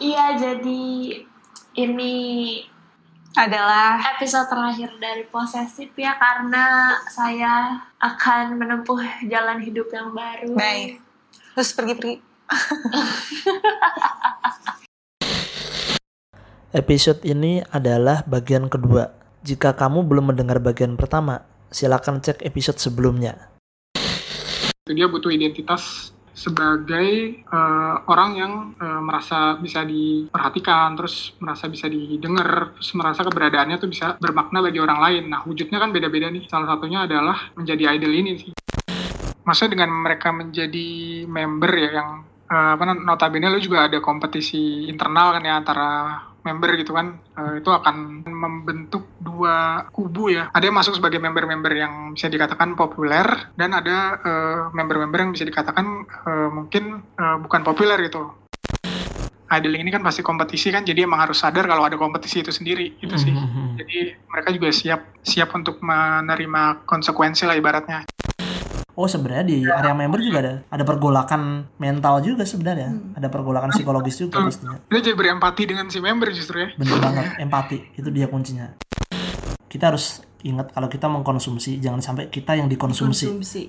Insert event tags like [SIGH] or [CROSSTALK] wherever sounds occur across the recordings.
Iya, jadi ini adalah episode terakhir dari posesif ya karena saya akan menempuh jalan hidup yang baru. baik. Terus pergi-pergi. [LAUGHS] Episode ini adalah bagian kedua. Jika kamu belum mendengar bagian pertama, silakan cek episode sebelumnya. dia butuh identitas sebagai eh, orang yang eh, merasa bisa diperhatikan, terus merasa bisa didengar, terus merasa keberadaannya tuh bisa bermakna bagi orang lain. Nah, wujudnya kan beda-beda nih. Salah satunya adalah menjadi idol ini sih. Maksudnya dengan mereka menjadi member ya yang eh, apa notabene lu juga ada kompetisi internal kan ya antara member gitu kan Eh, itu akan membentuk dua kubu ya. Ada yang masuk sebagai member-member yang bisa dikatakan populer dan ada eh, member-member yang bisa dikatakan eh, mungkin eh, bukan populer gitu. Idol ini kan pasti kompetisi kan jadi emang harus sadar kalau ada kompetisi itu sendiri itu sih. Mhm. jadi mereka juga siap siap untuk menerima konsekuensi lah ibaratnya Oh sebenarnya di area member juga ada ada pergolakan mental juga sebenarnya, ada pergolakan psikologis juga pastinya. dia jadi berempati dengan si member justru ya Bener banget, empati itu dia kuncinya. Kita harus ingat kalau kita mengkonsumsi, jangan sampai kita yang dikonsumsi. konsumsi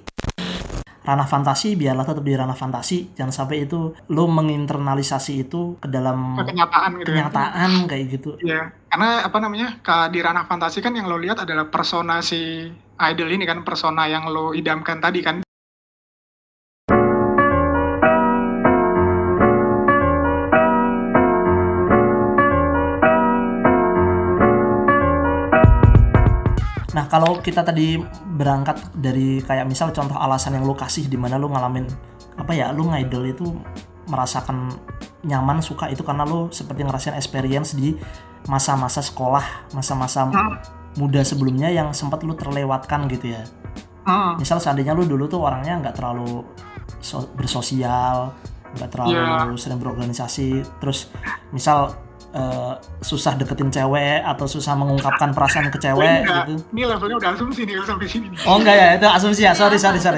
Ranah fantasi biarlah tetap di ranah fantasi, jangan sampai itu lo menginternalisasi itu ke dalam kenyataan gitu ya kenyataan kayak gitu. Iya, karena apa namanya di ranah fantasi kan yang lo lihat adalah persona si idol ini kan persona yang lo idamkan tadi kan. Nah kalau kita tadi berangkat dari kayak misal contoh alasan yang lo kasih di mana lo ngalamin apa ya lo ngidol itu merasakan nyaman suka itu karena lo seperti ngerasain experience di masa-masa sekolah masa-masa muda sebelumnya yang sempat lo terlewatkan gitu ya. Hmm, misal seandainya lu dulu tuh orangnya nggak terlalu so- bersosial nggak terlalu Iya. sering berorganisasi terus misal eh, susah deketin cewek atau susah mengungkapkan perasaan ke cewek enggak. gitu. Ini levelnya udah asumsi nih sampai sini nih. oh enggak ya itu asumsi ya. Sorry sorry sorry.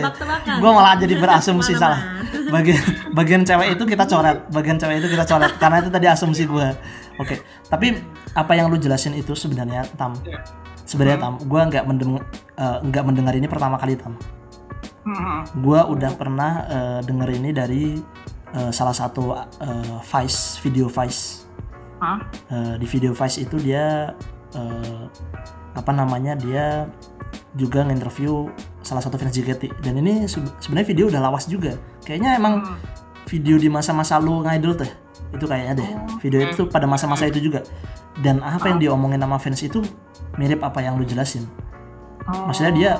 Gue malah jadi berasumsi salah. Bagian bagian cewek itu kita coret. Bagian cewek itu kita coret. Karena itu tadi asumsi gue oke. Tapi apa yang lu jelasin itu sebenarnya tam? Iya. Sebenarnya tam gue nggak mendeng eh, nggak mendengar ini pertama kali tam. Hmm, gue udah pernah eh, denger ini dari eh, salah satu eh, Vice video Vice? Eh, di video Vice itu dia eh, apa namanya dia juga nginterview salah satu fans JKT dan ini se- sebenarnya video udah lawas juga. Kayaknya emang Hmm. video di masa-masa lu ngidol tuh itu kayaknya deh. Video itu pada masa-masa itu juga dan apa yang diomongin sama fans itu mirip apa yang lu jelasin Oh. maksudnya dia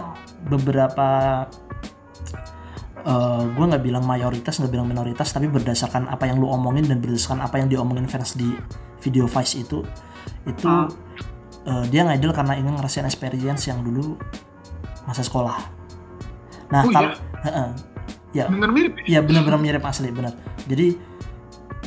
beberapa gue nggak bilang mayoritas nggak bilang minoritas tapi berdasarkan apa yang lu omongin dan berdasarkan apa yang diomongin fans di video Vice itu itu Ah. eh, dia ngidol karena ingin ngerasain experience yang dulu masa sekolah nah Oh, kalau Heeh. ya bener mirip ya? Iya benar-benar mirip asli benar. Jadi,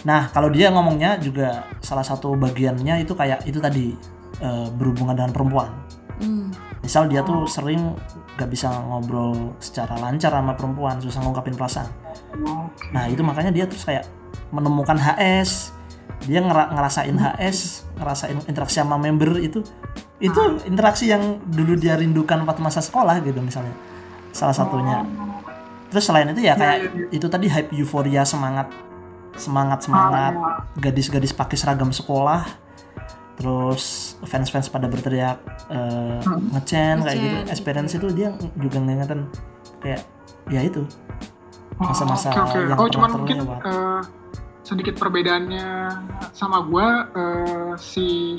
nah kalau dia ngomongnya juga salah satu bagiannya itu kayak itu tadi eh, berhubungan dengan perempuan. Hmm. Misal dia tuh sering gak bisa ngobrol secara lancar sama perempuan, susah ngungkapin perasaan. Nah itu makanya dia terus kayak menemukan HS, dia ngera- ngerasain HS, ngerasain interaksi sama member itu, itu interaksi yang dulu dia rindukan waktu masa sekolah gitu misalnya, salah satunya. Terus selain itu ya kayak itu tadi hype euforia semangat, semangat semangat, gadis-gadis pakai seragam sekolah, terus fans-fans pada berteriak eh, ngecen kayak gitu, experience itu dia juga ngingetin kayak ya itu. Masa-masa Oh, oke, oke. yang Oh, cuman mungkin eh, sedikit perbedaannya sama gua eh, si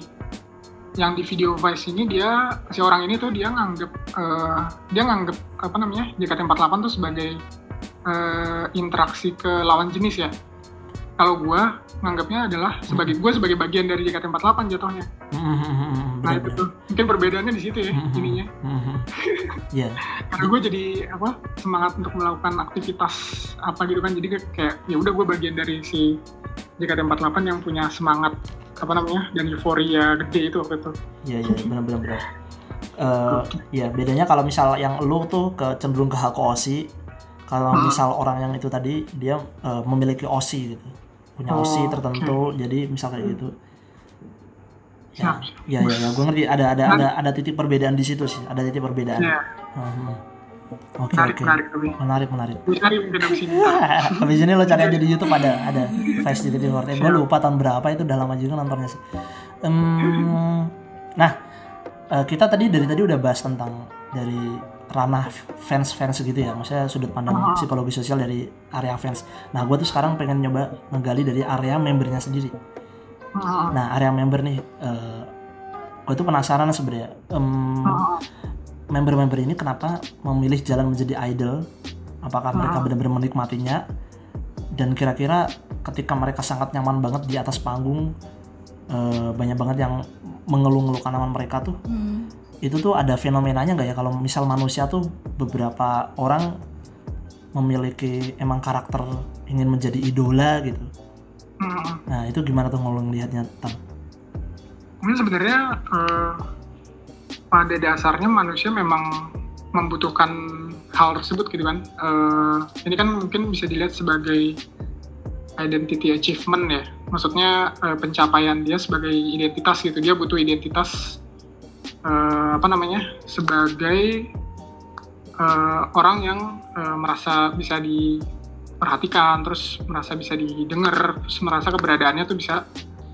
yang di video Vice ini dia si orang ini tuh dia nganggep eh, dia nganggep apa namanya JKT48 tuh sebagai eh, interaksi ke lawan jenis ya. Kalau gua nganggapnya adalah sebagai gua sebagai bagian dari JKT48 jatuhnya. Mhm, Nah benar, itu benar. tuh mungkin perbedaannya di situ ya ininya. Iya, Karena gue jadi apa semangat untuk melakukan aktivitas apa gitu kan jadi kayak- ya udah gue bagian dari si JKT48 yang punya semangat apa namanya dan euforia gede itu waktu itu. iya, iya, benar, benar, benar. Eh, ya bedanya kalau misal yang lu tuh ke cenderung ke hak osi, kalau Hmm. misal orang yang itu tadi dia eh, memiliki osi gitu. Punya Oh, OSI tertentu jadi misal kayak gitu. Ya ya ya, ya. Gue ngerti ada ada ada ada titik perbedaan di situ sih ada titik perbedaan. Ya, Hmm. oke menarik, oke. menarik tapi. menarik menarik. Abis ini. [LAUGHS] Habis ini lo cari aja di YouTube ada ada Vice di TV Forte. Gue lupa tahun berapa itu udah lama juga nontonnya sih. Em, nah, eh, kita tadi dari tadi udah bahas tentang dari ranah fans-fans gitu ya. Maksudnya sudut pandang psikologi sosial dari area fans. Nah, gue tuh sekarang pengen nyoba ngegali dari area membernya sendiri. Nah, area member nih, gue tuh penasaran sebenarnya. Em, member-member ini kenapa memilih jalan menjadi idol? Apakah mereka benar-benar menikmatinya? Dan kira-kira ketika mereka sangat nyaman banget di atas panggung, eh, banyak banget yang mengeluh-ngeluhkan nama mereka tuh, itu tuh ada fenomenanya nggak ya? Kalau misal manusia tuh beberapa orang memiliki emang karakter ingin menjadi idola gitu. Heeh. Nah itu gimana tuh ngomong lihatnya Tam? Mungkin sebenarnya eh, pada dasarnya manusia memang membutuhkan hal tersebut gitu kan. Eh, ini kan mungkin bisa dilihat sebagai identity achievement ya. Maksudnya eh, pencapaian dia sebagai identitas gitu. Dia butuh identitas eh, apa namanya sebagai eh, orang yang eh, merasa bisa diperhatikan, terus merasa bisa didengar, terus merasa keberadaannya tuh bisa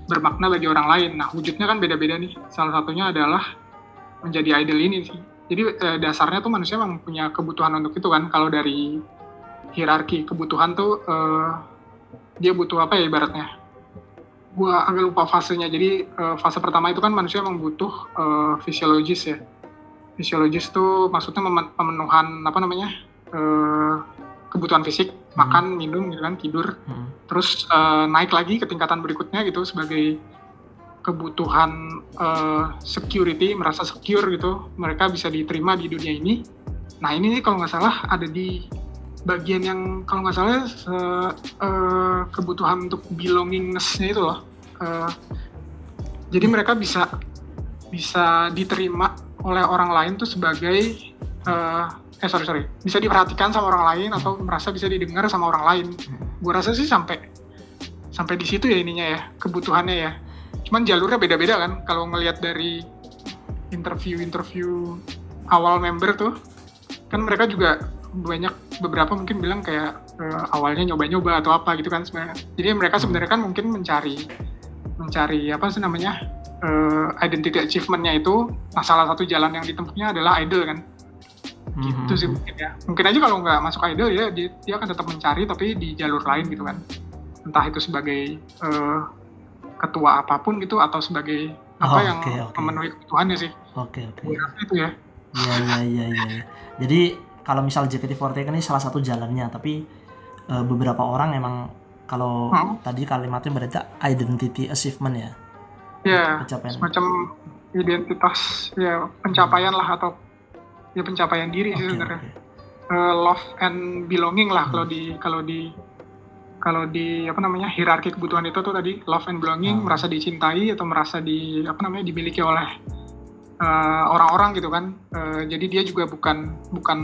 bermakna bagi orang lain. Nah, wujudnya kan beda-beda nih. Salah satunya adalah menjadi idol ini sih. Jadi eh, dasarnya tuh manusia memang punya kebutuhan untuk itu kan. Kalau dari hierarki kebutuhan tuh eh, dia butuh apa ya ibaratnya? Gua agak lupa fasenya. Jadi eh, fase pertama itu kan manusia memang butuh eh, fisiologis ya. Fisiologis tuh maksudnya pemenuhan apa namanya? eh, kebutuhan fisik, makan, minum gitu kan, tidur Hmm. terus eh, naik lagi ke tingkatan berikutnya gitu sebagai kebutuhan eh, security merasa secure gitu mereka bisa diterima di dunia ini nah ini kalau nggak salah ada di bagian yang kalau nggak salah se- eh, kebutuhan untuk belongingness-nya itu loh. Eh, jadi mereka bisa bisa diterima oleh orang lain tuh sebagai eh, eh sorry sorry. Bisa diperhatikan sama orang lain atau merasa bisa didengar sama orang lain. Gue rasa sih sampai sampai di situ ya ininya ya kebutuhannya ya. Cuman jalurnya beda-beda kan kalau ngelihat dari interview-interview awal member tuh kan mereka juga banyak beberapa mungkin bilang kayak eh, awalnya nyoba-nyoba atau apa gitu kan sebenarnya jadi mereka sebenarnya kan mungkin mencari mencari apa sih namanya eh, identity achievement-nya itu nah salah satu jalan yang ditempuhnya adalah idol kan gitu Mhm. sih mungkin ya mungkin aja kalau nggak masuk idol ya dia, dia akan tetap mencari tapi di jalur lain gitu kan entah itu sebagai eh, ketua apa pun gitu atau sebagai apa Oh, yang oke, oke. memenuhi kebutuhannya sih Oke oke. gue rasa itu ya Iya iya iya iya. Jadi kalau misal JKT48 ini salah satu jalannya, tapi eh, beberapa orang emang kalau Hmm. tadi kalimatnya berarti identity achievement ya, ya pencapaian. semacam identitas ya pencapaian lah atau ya pencapaian diri sih Oke sebenarnya oke. Eh, love and belonging lah Hmm. kalau di kalau di kalau di apa namanya hierarki kebutuhan itu tuh tadi love and belonging Hmm. merasa dicintai atau merasa di apa namanya dimiliki oleh eh, orang-orang gitu kan Eh, jadi dia juga bukan bukan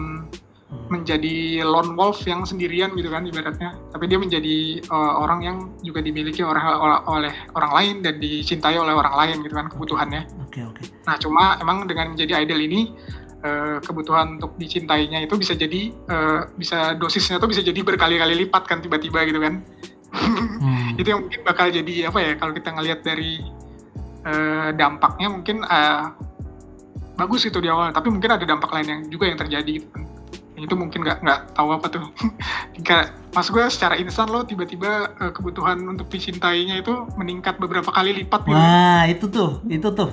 Hmm. menjadi lone wolf yang sendirian gitu kan ibaratnya tapi dia menjadi eh, orang yang juga dimiliki oleh, oleh orang lain dan dicintai oleh orang lain gitu kan kebutuhannya Oke oke. Nah, cuma emang dengan menjadi idol ini kebutuhan untuk dicintainya itu bisa jadi bisa dosisnya tuh bisa jadi berkali-kali lipat kan tiba-tiba gitu kan. Hmm. [LAUGHS] itu yang mungkin bakal jadi apa ya kalau kita ngelihat dari dampaknya mungkin bagus itu di awal, tapi mungkin ada dampak lain yang juga yang terjadi gitu kan. Yang itu mungkin nggak nggak tahu apa tuh. [LAUGHS] Kayak mas gue secara instan loh tiba-tiba eh, kebutuhan untuk dicintainya itu meningkat beberapa kali lipat gitu. Wah itu tuh itu tuh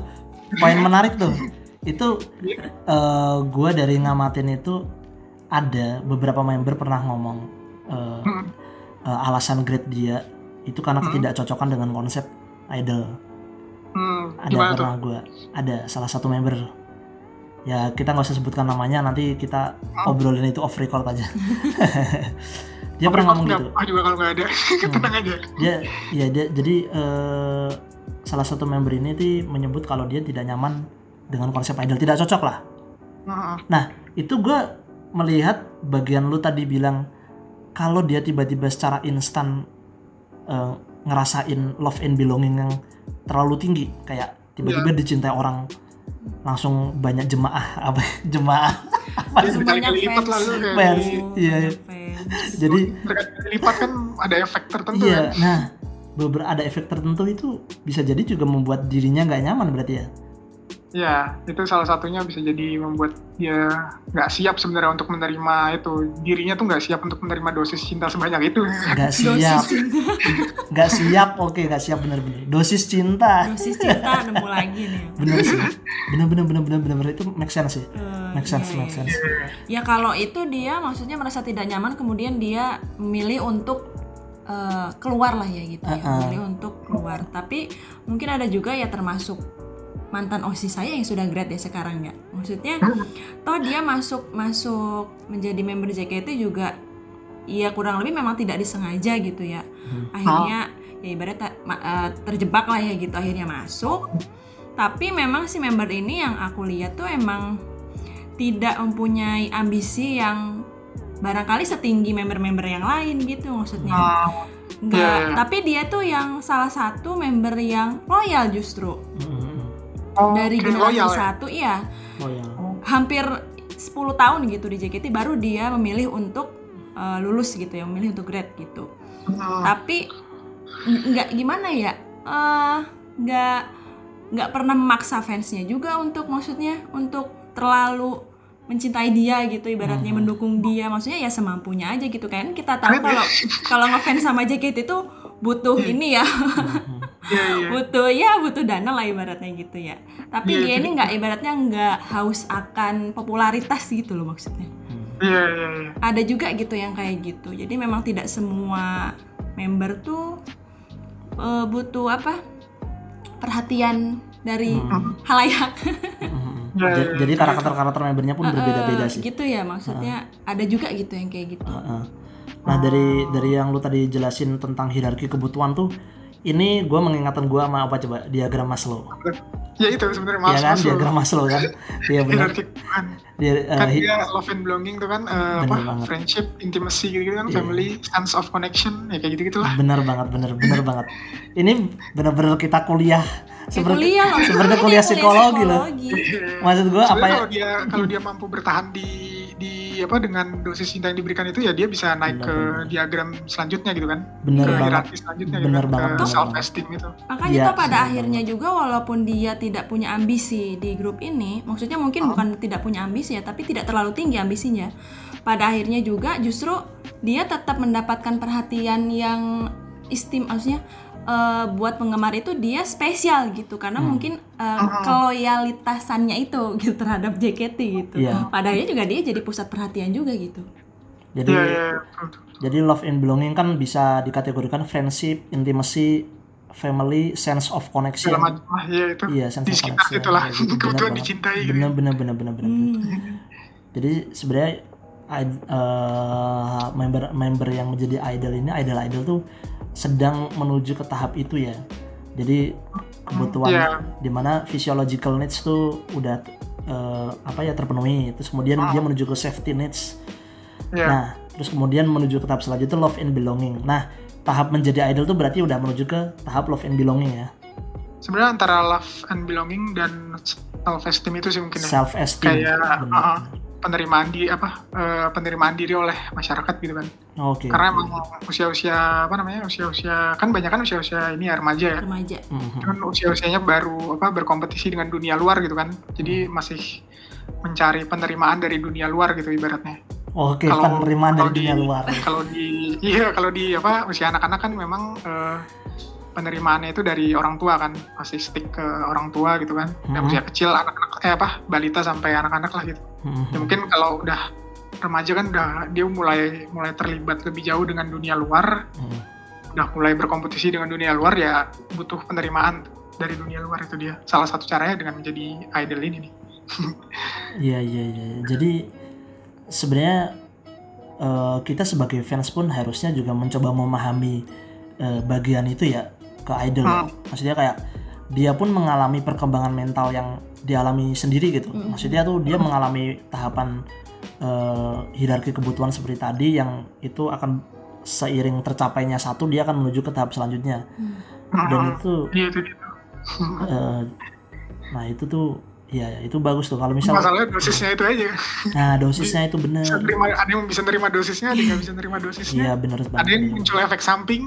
poin [LAUGHS] menarik tuh. Itu eh gue dari ngamatin itu ada beberapa member pernah ngomong eh, Hmm. eh, alasan grade dia itu karena Hmm. ketidakcocokan dengan konsep idol. Hmm, ada pernah gue ada salah satu member ya kita nggak usah sebutkan namanya nanti kita Oh. obrolin itu off record aja. [LAUGHS] Dia pernah ngomong gitu. Ah juga kalau nggak ada, [LAUGHS] tenang aja. dia ya dia jadi eh, salah satu member ini tuh menyebut kalau dia tidak nyaman dengan konsep idol. Tidak cocok lah. Nah itu gue melihat bagian lu tadi bilang kalau dia tiba-tiba secara instan eh, ngerasain love and belonging yang terlalu tinggi kayak tiba-tiba dicintai orang langsung banyak jemaah apa [LAUGHS] jemaah Jadi Langsung banyak lipat lah Fans. Iya. Fans. jadi lipat kan ada efek tertentu iya kan nah beberapa ada efek tertentu itu bisa jadi juga membuat dirinya nggak nyaman berarti ya Ya, itu salah satunya bisa jadi membuat dia nggak siap sebenarnya untuk menerima itu. Dirinya tuh nggak siap untuk menerima dosis cinta sebanyak itu. nggak siap [LAUGHS] nggak siap oke nggak siap bener-bener dosis cinta Dosis cinta nemu lagi nih. bener sih bener bener bener bener bener bener. itu make sense sih Eh, make sense iya, make iya. sense Ya kalau itu dia maksudnya merasa tidak nyaman kemudian dia memilih untuk eh, keluar lah ya gitu ya, Uh-uh. memilih untuk keluar. Tapi mungkin ada juga ya termasuk mantan OSIS saya yang sudah grad ya sekarang ya. Maksudnya toh dia masuk masuk menjadi member JKT juga ya kurang lebih memang tidak disengaja gitu ya. Hmm. Akhirnya ya ibarat eh, terjebak lah ya gitu akhirnya masuk. Tapi memang si member ini yang aku lihat tuh emang tidak mempunyai ambisi yang barangkali setinggi member-member yang lain gitu maksudnya. Oh, Enggak, iya, iya. tapi dia tuh yang salah satu member yang loyal justru. Mm-mm. Oh, Dari generasi loyal ya? satu iya, oh ya hampir 10 tahun gitu di JKT baru dia memilih untuk uh, lulus gitu ya, memilih untuk grad gitu. Hmm, Tapi nggak gimana ya? eh nggak nggak pernah memaksa fansnya juga untuk maksudnya untuk terlalu mencintai dia gitu ibaratnya Hmm. mendukung dia maksudnya ya semampunya aja gitu kan kita tahu ya. kalau [LAUGHS] kalau ngefans sama JKT itu butuh ini ya Iya, iya. butuh ya butuh dana lah ibaratnya gitu ya tapi Iya, dia iya. ini nggak ibaratnya nggak haus akan popularitas gitu loh maksudnya Iya, iya, iya. ada juga gitu yang kayak gitu jadi memang tidak semua member tuh eh, butuh apa perhatian dari Hmm. halayak Mm-mm. Ya, Ja- ya, jadi ya. karakter-karakter membernya pun berbeda-beda Eh, sih gitu ya maksudnya ada juga gitu yang kayak gitu Heeh. Nah dari dari yang lu tadi jelasin tentang hierarki kebutuhan tuh, ini gue mengingatkan gue sama apa coba diagram Maslow, Ya itu sebenarnya ya mas, kan mas diagram Maslow kan, iya benar. hierarki kan. Dia, eh, kan dia love and belonging tuh kan eh, Bener apa banget. friendship, intimacy gitu kan, Iya. family, sense of connection, ya kayak gitu gitulah. benar banget, benar benar banget. Ini benar-benar kita kuliah seperti kuliah loh seperti kuliah psikologi loh. psikologi. Maksud gue apa ya? kalau dia kalau dia mampu bertahan di di apa dengan dosis cinta yang diberikan itu ya dia bisa naik ke Benar-benar. diagram selanjutnya gitu kan Benar ke banget. hierarki selanjutnya Benar gitu kan, banget, ke self esteem itu Makanya Iya, tuh pada akhirnya juga walaupun dia tidak punya ambisi di grup ini, maksudnya mungkin Oh. bukan tidak punya ambisi ya, tapi tidak terlalu tinggi ambisinya. Pada akhirnya juga justru dia tetap mendapatkan perhatian yang istim, maksudnya eh, buat penggemar itu dia spesial gitu karena Hmm. mungkin Oh. keloyalitasannya itu [LAUGHS] gitu terhadap JKT gitu. Iya. Pada akhirnya juga dia jadi pusat perhatian juga gitu. Jadi Iya, iya, betul. jadi love and belonging kan bisa dikategorikan friendship, intimacy, family, sense of connection. segala macam lah ya itu Iya, sense di of connection. itulah Iya, [LAUGHS] gitu. Benar kebutuhan banget. dicintai gitu bener bener bener bener. Hmm. Jadi sebenarnya eh, member member yang menjadi idol ini idol idol tuh sedang menuju ke tahap itu ya. Jadi kebutuhan Iya. di mana physiological needs tuh udah eh, apa ya terpenuhi. Terus kemudian Ah. dia menuju ke safety needs. ya Nah, terus kemudian menuju ke tahap selanjutnya love and belonging. Nah, tahap menjadi idol tuh berarti udah menuju ke tahap love and belonging ya. sebenarnya antara love and belonging dan self esteem itu sih mungkin ya Self esteem. kayak uh, uh, penerimaan di apa eh, penerimaan diri oleh masyarakat gitu kan Oke. karena emang usia-usia apa namanya usia-usia kan banyak kan usia-usia ini ya remaja ya Remaja. Mhm. kan usia-usianya baru apa berkompetisi dengan dunia luar gitu kan jadi masih mencari penerimaan dari dunia luar gitu ibaratnya Oke, Kalau- penerimaan dari kalau di- dunia luar. kalau di iya kalau di apa usia anak-anak kan memang eh, penerimaannya itu dari orang tua kan masih stick ke orang tua gitu kan yang Mhm. usia kecil anak-anak eh apa balita sampai anak-anak lah gitu Mhm. ya mungkin kalau udah remaja kan udah dia mulai mulai terlibat lebih jauh dengan dunia luar Mhm. udah mulai berkompetisi dengan dunia luar ya butuh penerimaan dari dunia luar itu dia salah satu caranya dengan menjadi idol ini nih [LAUGHS] Iya iya iya. Jadi sebenarnya eh, kita sebagai fans pun harusnya juga mencoba memahami eh, bagian itu ya ke idol. Hmm. Maksudnya kayak dia pun mengalami perkembangan mental yang dialami sendiri gitu. Mm. Maksudnya tuh dia mengalami tahapan eh, hierarki kebutuhan seperti tadi yang itu akan seiring tercapainya satu dia akan menuju ke tahap selanjutnya dan Hmm. itu Iya itu eh, nah itu tuh ya itu bagus tuh kalau misal Masalahnya dosisnya itu aja. nah dosisnya itu bener Bisa terima, ada yang bisa nerima dosisnya, ada yang nggak bisa nerima dosisnya. iya bener ada banget yang bener. muncul efek samping.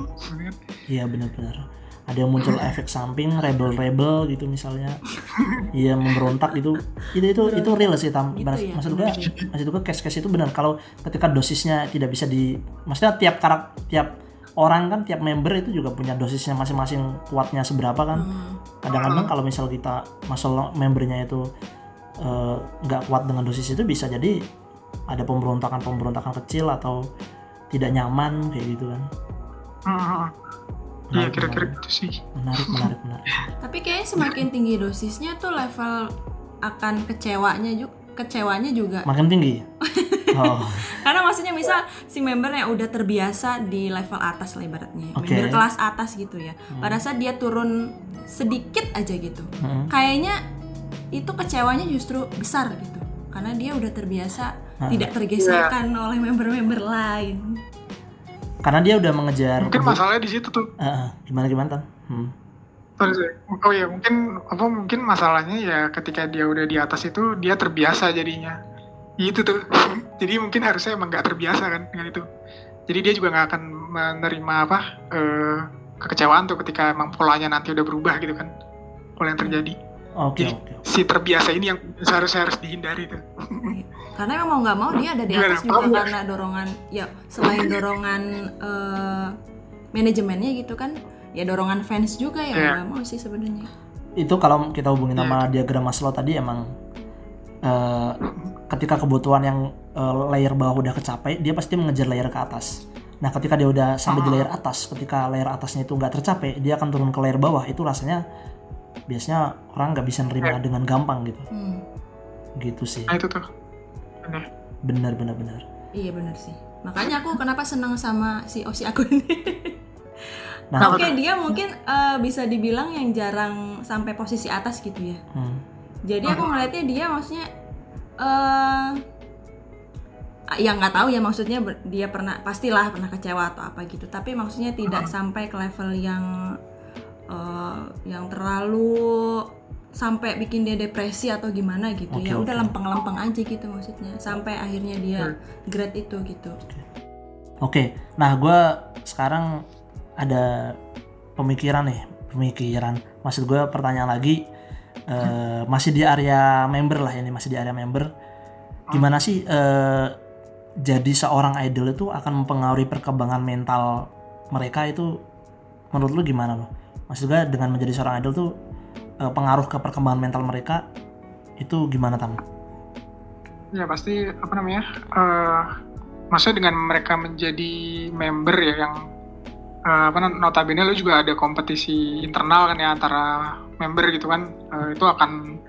iya bener-bener ada yang muncul efek samping rebel-rebel gitu misalnya. [LAUGHS] Iya memberontak itu itu itu itu real sih tam. Gitu ya? maksud gue maksud gue case-case itu benar. Kalau ketika dosisnya tidak bisa di maksudnya tiap karak tiap orang kan tiap member itu juga punya dosisnya masing-masing kuatnya seberapa kan. Hmm. kadang-kadang kalau misal kita masalah membernya itu eh, nggak kuat dengan dosis itu bisa jadi ada pemberontakan-pemberontakan kecil atau tidak nyaman kayak gitu kan Hmm. Iya kira-kira menarik. gitu sih. menarik menarik menarik [LAUGHS] Tapi kayaknya semakin tinggi dosisnya tuh level akan kecewanya juga kecewanya juga. makin tinggi [LAUGHS] oh Karena maksudnya misal si member yang udah terbiasa di level atas lah ibaratnya, Oke. member kelas atas gitu ya. Pada saat dia turun sedikit aja gitu, Hmm. kayaknya itu kecewanya justru besar gitu. Karena dia udah terbiasa tidak tergeserkan oleh member-member lain. Karena dia udah mengejar Mungkin masalahnya di situ tuh. Eh, gimana gimana tan hmm. Oh ya mungkin apa mungkin masalahnya ya ketika dia udah di atas itu dia terbiasa jadinya. Itu tuh. [LAUGHS] Jadi mungkin harusnya emang nggak terbiasa kan dengan itu. Jadi dia juga nggak akan menerima apa eh, kekecewaan tuh ketika emang polanya nanti udah berubah gitu kan. Pola yang terjadi. Oke Jadi oke si terbiasa ini yang seharusnya harus dihindari tuh. Karena emang mau nggak mau dia ada di Gimana? atas juga Paham nggak? karena dorongan ya selain dorongan eh, manajemennya gitu kan, ya dorongan fans juga ya Iya. nggak mau sih sebenarnya. itu kalau kita hubungin Iya. sama diagram Maslow tadi emang eh, ketika kebutuhan yang eh, layer bawah udah kecapai dia pasti mengejar layer ke atas nah ketika dia udah sampai di layer atas ketika layer atasnya itu nggak tercapai dia akan turun ke layer bawah itu rasanya biasanya orang nggak bisa nerima dengan gampang gitu Hmm, gitu sih Nah itu tuh. Benar benar benar iya benar sih. Makanya aku kenapa senang sama si Osi aku ini. nah Oke dia mungkin eh, bisa dibilang yang jarang sampai posisi atas gitu ya. hmm, Jadi aku ngelihatnya dia maksudnya eh ya nggak tahu ya maksudnya dia pernah pastilah pernah kecewa atau apa gitu. Tapi maksudnya tidak sampai ke level yang eh, yang terlalu sampai bikin dia depresi atau gimana gitu Oke, ya udah oke. lempeng-lempeng aja gitu maksudnya sampai akhirnya dia grade itu gitu Oke, nah gue sekarang ada pemikiran nih, pemikiran. Maksud gue pertanyaan lagi, eh, masih di area member lah ini, masih di area member. Gimana sih eh, jadi seorang idol itu akan mempengaruhi perkembangan mental mereka itu? Menurut lu gimana lo? Maksud gue dengan menjadi seorang idol tuh eh, pengaruh ke perkembangan mental mereka itu gimana tam? Ya pasti apa namanya? eh maksudnya dengan mereka menjadi member ya yang eh, apa notabene lu juga ada kompetisi internal kan ya antara member gitu kan. Eh, itu akan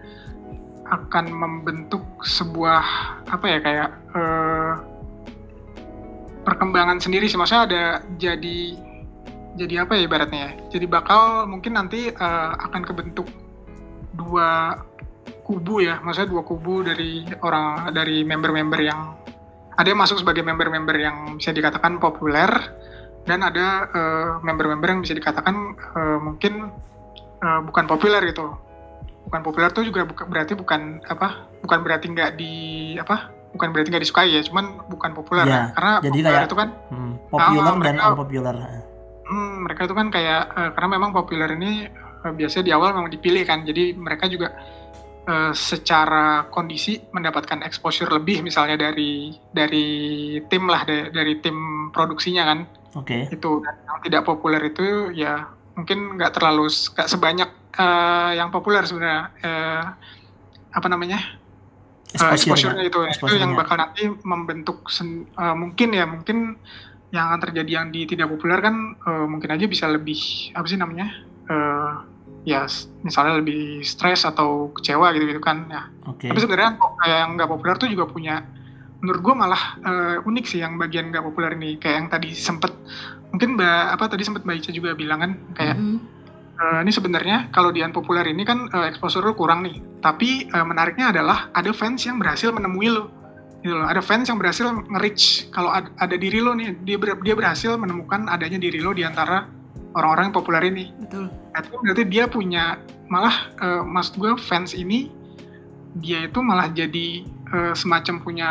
akan membentuk sebuah apa ya kayak eh, perkembangan sendiri sih maksudnya ada jadi jadi apa ya ibaratnya ya jadi bakal mungkin nanti eh, akan kebentuk dua kubu ya maksudnya dua kubu dari orang dari member-member yang ada yang masuk sebagai member-member yang bisa dikatakan populer dan ada eh, member-member yang bisa dikatakan eh, mungkin eh, bukan populer gitu bukan populer tuh juga buka- berarti bukan apa bukan berarti nggak di apa bukan berarti nggak disukai ya cuman bukan populer Ya, ya. karena jadi populer kayak- itu kan Hmm, popular Ah, dan mereka- unpopular. Hmm, mereka itu kan kayak eh, karena memang populer ini eh, biasanya di awal memang dipilih kan, jadi mereka juga eh, secara kondisi mendapatkan exposure lebih misalnya dari dari tim lah da- dari tim produksinya kan Oke. itu Dan yang tidak populer itu ya mungkin nggak terlalu nggak sebanyak eh, yang populer sebenarnya Eh, apa namanya Eh, Exposure-nya. exposure-nya itu itu Exposure-nya. yang bakal nanti membentuk sen- eh, mungkin ya mungkin yang akan terjadi yang di tidak populer kan eh, mungkin aja bisa lebih apa sih namanya Eh, ya misalnya lebih stres atau kecewa gitu gitu kan ya Oke. tapi sebenarnya kayak yang nggak populer tuh juga punya menurut gue malah eh, unik sih yang bagian nggak populer ini kayak yang tadi sempet mungkin mbak apa tadi sempet mbak Ica juga bilang kan kayak Mm. Eh, ini sebenarnya kalau di unpopular ini kan eh, exposure lu kurang nih. Tapi eh, menariknya adalah ada fans yang berhasil menemui lu. Gitu loh ada fans yang berhasil nge-reach kalau ad- ada diri lo nih. Dia ber- dia berhasil menemukan adanya diri lo di antara orang-orang yang populer ini. Betul. Nah, itu berarti dia punya malah eh, maksud gue fans ini dia itu malah jadi eh, semacam punya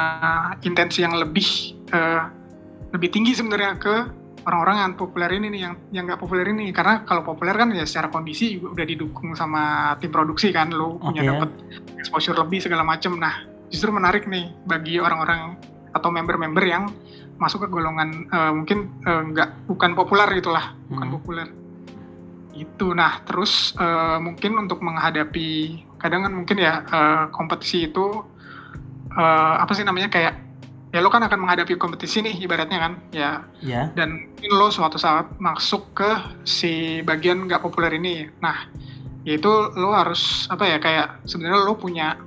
intensi yang lebih eh, lebih tinggi sebenarnya ke orang-orang yang populer ini nih yang yang nggak populer ini. Karena kalau populer kan ya secara kondisi juga udah didukung sama tim produksi kan lo punya Oke. dapat exposure lebih segala macam nah justru menarik nih bagi orang-orang atau member-member yang masuk ke golongan eh, mungkin eh, nggak bukan populer gitulah bukan Hmm. populer. Itu nah terus eh, mungkin untuk menghadapi kadang kan mungkin ya eh, kompetisi itu eh, apa sih namanya kayak ya lo kan akan menghadapi kompetisi nih ibaratnya kan ya. Ya dan mungkin lo suatu saat masuk ke si bagian nggak populer ini. Nah yaitu lo harus apa ya kayak sebenarnya lo punya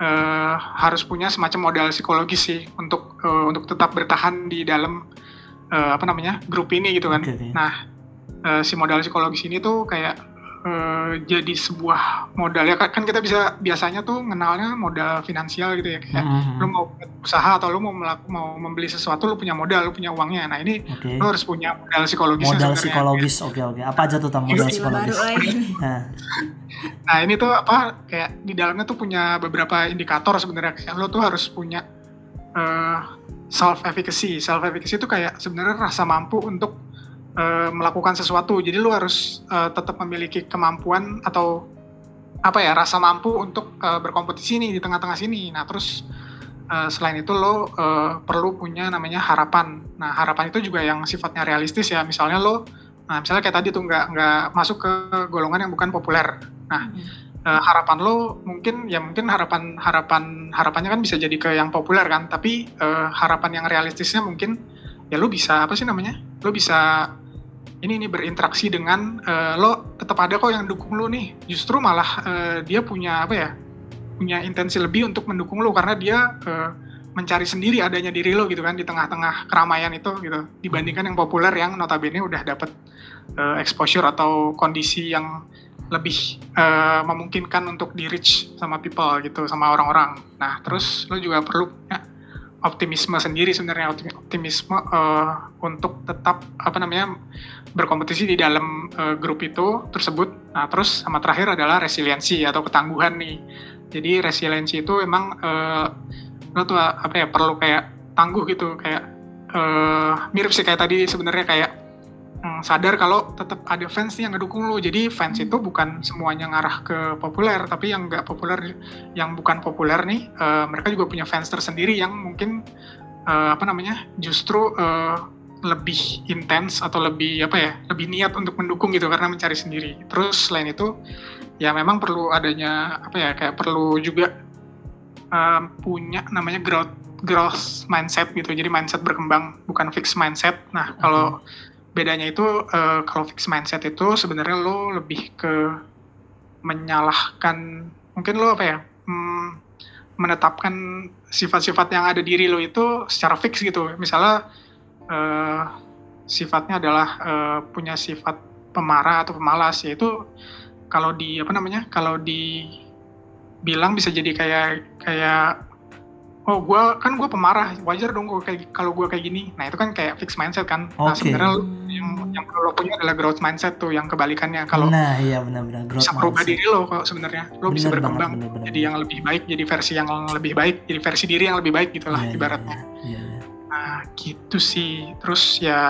eh, harus punya semacam modal psikologis sih untuk eh, untuk tetap bertahan di dalam eh, apa namanya grup ini gitu kan oke. Nah, eh, si modal psikologis ini tuh kayak eh, jadi sebuah modal ya kan kan kita bisa biasanya tuh kenalnya modal finansial gitu ya kayak Mhm. lu mau buat usaha atau lu mau melaku, mau membeli sesuatu lu punya modal lu punya uangnya nah ini Oke. lu harus punya modal psikologis Modal psikologis, oke oke. Apa aja tuh tam modal psikologis? [LAUGHS] Nah, nah ini tuh apa kayak di dalamnya tuh punya beberapa indikator sebenarnya kayak lu tuh harus punya eh, self efficacy self efficacy itu kayak sebenarnya rasa mampu untuk eh, melakukan sesuatu. Jadi lu harus eh, tetap memiliki kemampuan atau apa ya rasa mampu untuk eh, berkompetisi nih di tengah-tengah sini. Nah terus eh, selain itu lo eh, perlu punya namanya harapan. Nah harapan itu juga yang sifatnya realistis ya. Misalnya lo nah misalnya kayak tadi tuh nggak nggak masuk ke golongan yang bukan populer. Nah eh, harapan lo mungkin ya mungkin harapan harapan harapannya kan bisa jadi ke yang populer kan. Tapi eh, harapan yang realistisnya mungkin ya lo bisa apa sih namanya? Lo bisa ini nih berinteraksi dengan eh, lo tetap ada kok yang dukung lo nih justru malah eh, dia punya apa ya punya intensi lebih untuk mendukung lo karena dia eh, mencari sendiri adanya diri lo gitu kan di tengah-tengah keramaian itu gitu dibandingkan yang populer yang notabene udah dapet eh, exposure atau kondisi yang lebih eh, memungkinkan untuk di reach sama people gitu sama orang-orang. Nah terus lo juga perlu punya optimisme sendiri sebenarnya optimi- optimisme eh, untuk tetap apa namanya berkompetisi di dalam eh, grup itu tersebut. Nah terus sama terakhir adalah resiliensi atau ketangguhan nih. Jadi resiliensi itu emang eh, lo tuh apa ya perlu kayak tangguh gitu kayak eh, mirip sih kayak tadi sebenarnya kayak mm, sadar kalau tetap ada fans nih yang ngedukung lo. Jadi fans itu bukan semuanya ngarah ke populer, tapi yang nggak populer, yang bukan populer nih, eh, mereka juga punya fans tersendiri yang mungkin eh, apa namanya, justru eh, lebih intens atau lebih apa ya, lebih niat untuk mendukung gitu karena mencari sendiri. Terus selain itu, ya memang perlu adanya apa ya, kayak perlu juga eh, punya namanya growth growth mindset gitu. Jadi mindset berkembang, bukan fixed mindset. Nah kalau bedanya itu eh, kalau fixed mindset itu sebenarnya lo lebih ke menyalahkan mungkin lo apa ya hmm, menetapkan sifat-sifat yang ada diri lo itu secara fix gitu. Misalnya eh, sifatnya adalah eh, punya sifat pemarah atau pemalas yaitu kalau di apa namanya kalau dibilang bisa jadi kayak kayak oh gue kan gue pemarah. Wajar dong gue kayak kalau gue kayak gini. Nah itu kan kayak fixed mindset kan. Nah Oke. sebenarnya yang yang perlu lo punya adalah growth mindset tuh yang kebalikannya. Kalau nah iya benar-benar. Growth bisa mindset. diri lo kok sebenarnya. Lo bisa Bener berkembang. banget, bener-bener. jadi yang lebih baik jadi versi yang lebih baik jadi versi diri yang lebih baik gitulah Iya, iya, ibaratnya. iya, iya. nah gitu sih. Terus ya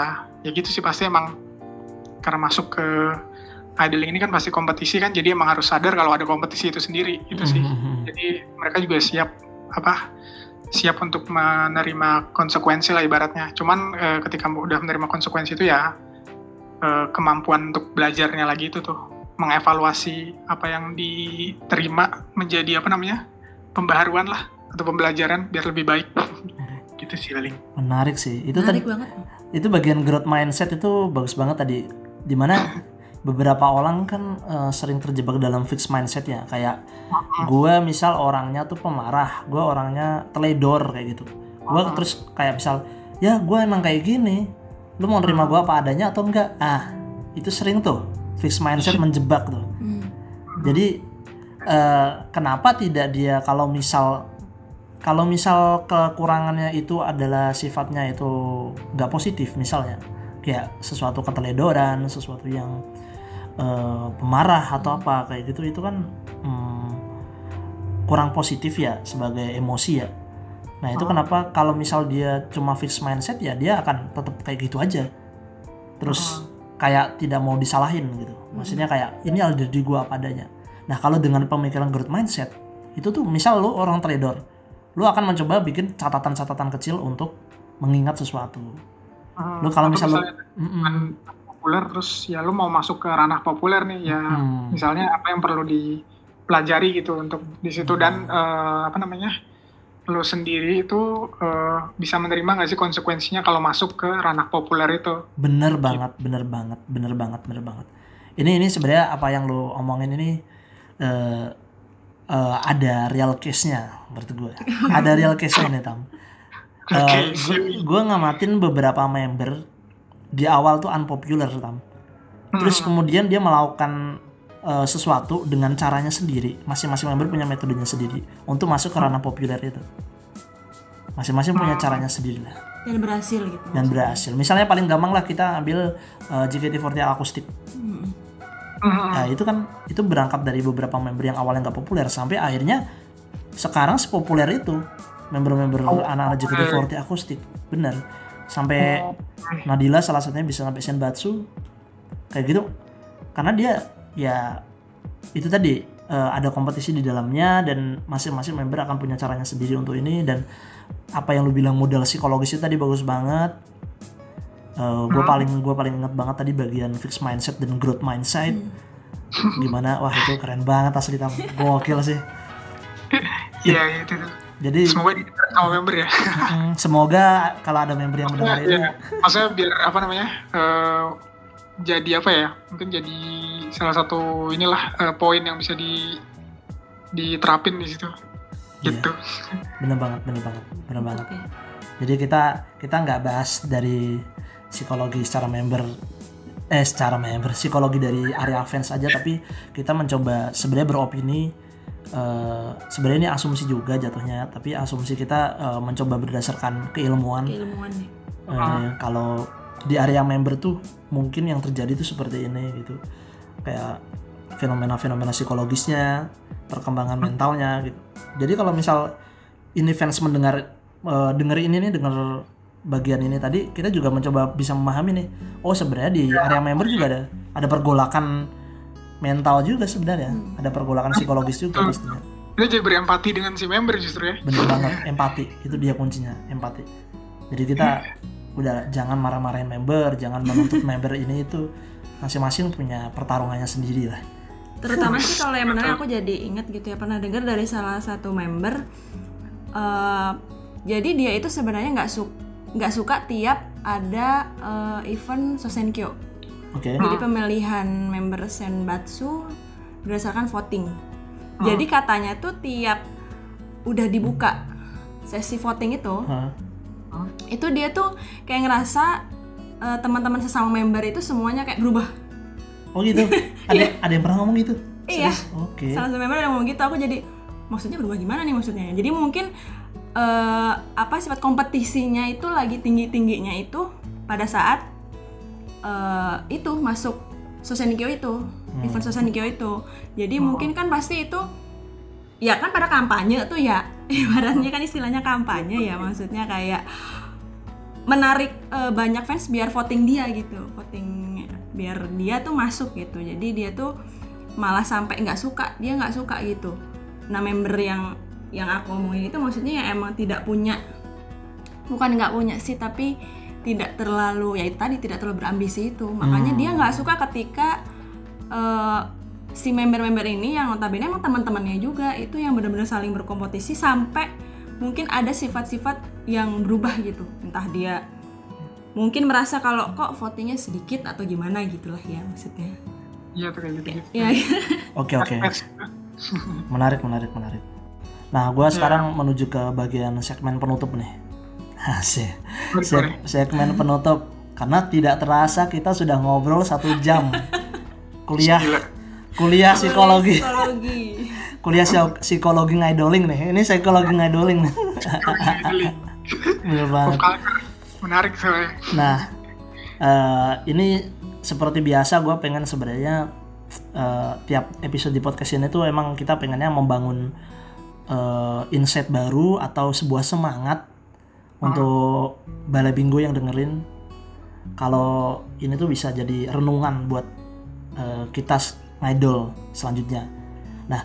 ya gitu sih pasti emang karena masuk ke idling ini kan pasti kompetisi kan jadi emang harus sadar kalau ada kompetisi itu sendiri. Gitu sih. Mhm. jadi mereka juga siap apa siap untuk menerima konsekuensi lah ibaratnya. Cuman eh, ketika udah menerima konsekuensi itu ya eh, kemampuan untuk belajarnya lagi itu tuh mengevaluasi apa yang diterima menjadi apa namanya pembaharuan lah atau pembelajaran biar lebih baik. Gitu sih paling menarik sih. Itu menarik tadi banget. itu bagian growth mindset itu bagus banget tadi. Di mana beberapa orang kan eh, sering terjebak dalam fixed mindset ya. Kayak gue misal orangnya tuh pemarah gue orangnya teledor kayak gitu. Gue terus kayak misal ya gue emang kayak gini lu mau nerima gue apa adanya atau enggak? Ah itu sering tuh fixed mindset menjebak tuh. Hmm. jadi eh, kenapa tidak dia kalau misal kalau misal kekurangannya itu adalah sifatnya itu nggak positif misalnya kayak sesuatu keteledoran sesuatu yang eh, pemarah atau apa kayak gitu itu kan hmm, kurang positif ya sebagai emosi ya. Nah itu kenapa kalau misal dia cuma fix mindset ya dia akan tetap kayak gitu aja. Terus kayak tidak mau disalahin gitu. Maksudnya kayak ini ada di gua apa adanya. Nah kalau dengan pemikiran growth mindset itu tuh misal lu orang trader lu akan mencoba bikin catatan-catatan kecil untuk mengingat sesuatu. Hmm, lu kalau misal lu misalnya Mm-mm. Populer terus ya lu mau masuk ke ranah populer nih ya Hmm. misalnya apa yang perlu dipelajari gitu untuk di situ. Dan eh, apa namanya lu sendiri itu eh, bisa menerima nggak sih konsekuensinya kalau masuk ke ranah populer itu? Bener banget bener banget bener banget bener banget. Ini ini sebenarnya apa yang lu omongin ini eh, eh, ada real case-nya menurut gue ada real case-nya ini tam. [LAUGHS] Oke, gue ngamatin beberapa member di awal tuh unpopular tam. Terus kemudian dia melakukan eh, sesuatu dengan caranya sendiri. Masing-masing member punya metodenya sendiri untuk masuk ke ranah populer itu. Masing-masing punya caranya sendiri lah. Dan berhasil gitu dan berhasil. Misalnya paling gampang lah kita ambil eh, JKT48 akustik. Hmm. Hmm, Nah itu kan itu berangkat dari beberapa member yang awalnya nggak populer sampai akhirnya sekarang sepopuler itu member-member anak-anak JKT48 akustik. Bener sampai Nadila salah satunya bisa sampai Senbatsu. Kayak gitu. Karena dia ya itu tadi eh, ada kompetisi di dalamnya dan masing-masing member akan punya caranya sendiri untuk ini dan apa yang lu bilang modal psikologis itu tadi bagus banget. Gue paling gue paling inget banget tadi bagian fixed mindset dan growth mindset. Gimana? Wah itu keren banget asli tam. Gokil sih. [LAUGHS] Iya itu tuh. Jadi Semoga di sama member ya. mm, semoga kalau ada member yang mendengar ini Iya. Maksudnya biar apa namanya? eh, jadi apa ya? Mungkin jadi salah satu inilah eh, poin yang bisa di diterapin di situ. Iya. Gitu. bener banget bener banget bener banget Oke. jadi kita kita nggak bahas dari psikologi secara member eh secara member psikologi dari area fans aja tapi kita mencoba sebenarnya beropini eh, sebenarnya ini asumsi juga jatuhnya tapi asumsi kita eh, mencoba berdasarkan keilmuan. Keilmuan nih. Eh, kalau di area member tuh mungkin yang terjadi tuh seperti ini gitu. Kayak fenomena-fenomena psikologisnya perkembangan mentalnya gitu. Jadi kalau misal ini fans mendengar eh, denger ini nih denger bagian ini tadi kita juga mencoba bisa memahami nih. Oh sebenarnya di area member juga ada ada pergolakan mental juga sebenarnya. Ada pergolakan psikologis juga pastinya. Kita jadi berempati dengan si member justru ya. bener banget empati. Itu dia kuncinya empati. Jadi kita udah jangan marah-marahin member jangan menuntut [LAUGHS] member ini itu masing-masing punya pertarungannya sendiri lah. Terutama sih kalau yang menarik aku jadi inget gitu ya pernah dengar dari salah satu member eh, jadi dia itu sebenarnya nggak su nggak suka tiap ada eh, event Sosenkyo oke. Jadi pemilihan member Senbatsu berdasarkan voting. Jadi katanya tuh tiap udah dibuka sesi voting itu Hah? itu dia tuh kayak ngerasa eh, teman-teman sesama member itu semuanya kayak berubah. Oh gitu? [LAUGHS] Ada ada yang pernah ngomong gitu? Iya. Oke. Salah satu member udah ngomong gitu aku jadi maksudnya berubah gimana nih maksudnya? Jadi mungkin eh, apa sifat kompetisinya itu lagi tinggi tingginya itu pada saat eh, itu masuk Sosenikyo itu event Sosenikyo itu. Jadi mungkin kan pasti itu ya kan pada kampanye tuh ya [LAUGHS] ibaratnya kan istilahnya kampanye ya maksudnya kayak menarik eh, banyak fans biar voting dia gitu voting biar dia tuh masuk gitu. Jadi dia tuh malah sampai nggak suka dia nggak suka gitu. Nah member yang yang aku omongin itu maksudnya yang emang tidak punya bukan nggak punya sih tapi tidak terlalu ya itu tadi tidak terlalu berambisi itu. Makanya dia nggak suka ketika eh, si member-member ini yang notabene emang teman-temannya juga itu yang benar-benar saling berkompetisi sampai mungkin ada sifat-sifat yang berubah gitu. Entah dia mungkin merasa kalau kok votingnya sedikit atau gimana gitulah ya maksudnya. Iya kayak gitu. ya oke oke. Menarik menarik menarik. Nah gue sekarang menuju ke bagian segmen penutup nih [LAUGHS] Asik. Se- segmen penutup karena tidak terasa kita sudah ngobrol satu jam kuliah kuliah psikologi [LAUGHS] kuliah psi- psikologi ngidoling nih ini psikologi ngidoling. [LAUGHS] Bener banget. Menarik soalnya. Nah, eh, ini seperti biasa gue pengen sebenarnya eh, tiap episode di podcast ini tuh emang kita pengennya membangun eh, insight baru atau sebuah semangat untuk balai bingo yang dengerin kalau ini tuh bisa jadi renungan buat eh, kita ngidol selanjutnya. Nah,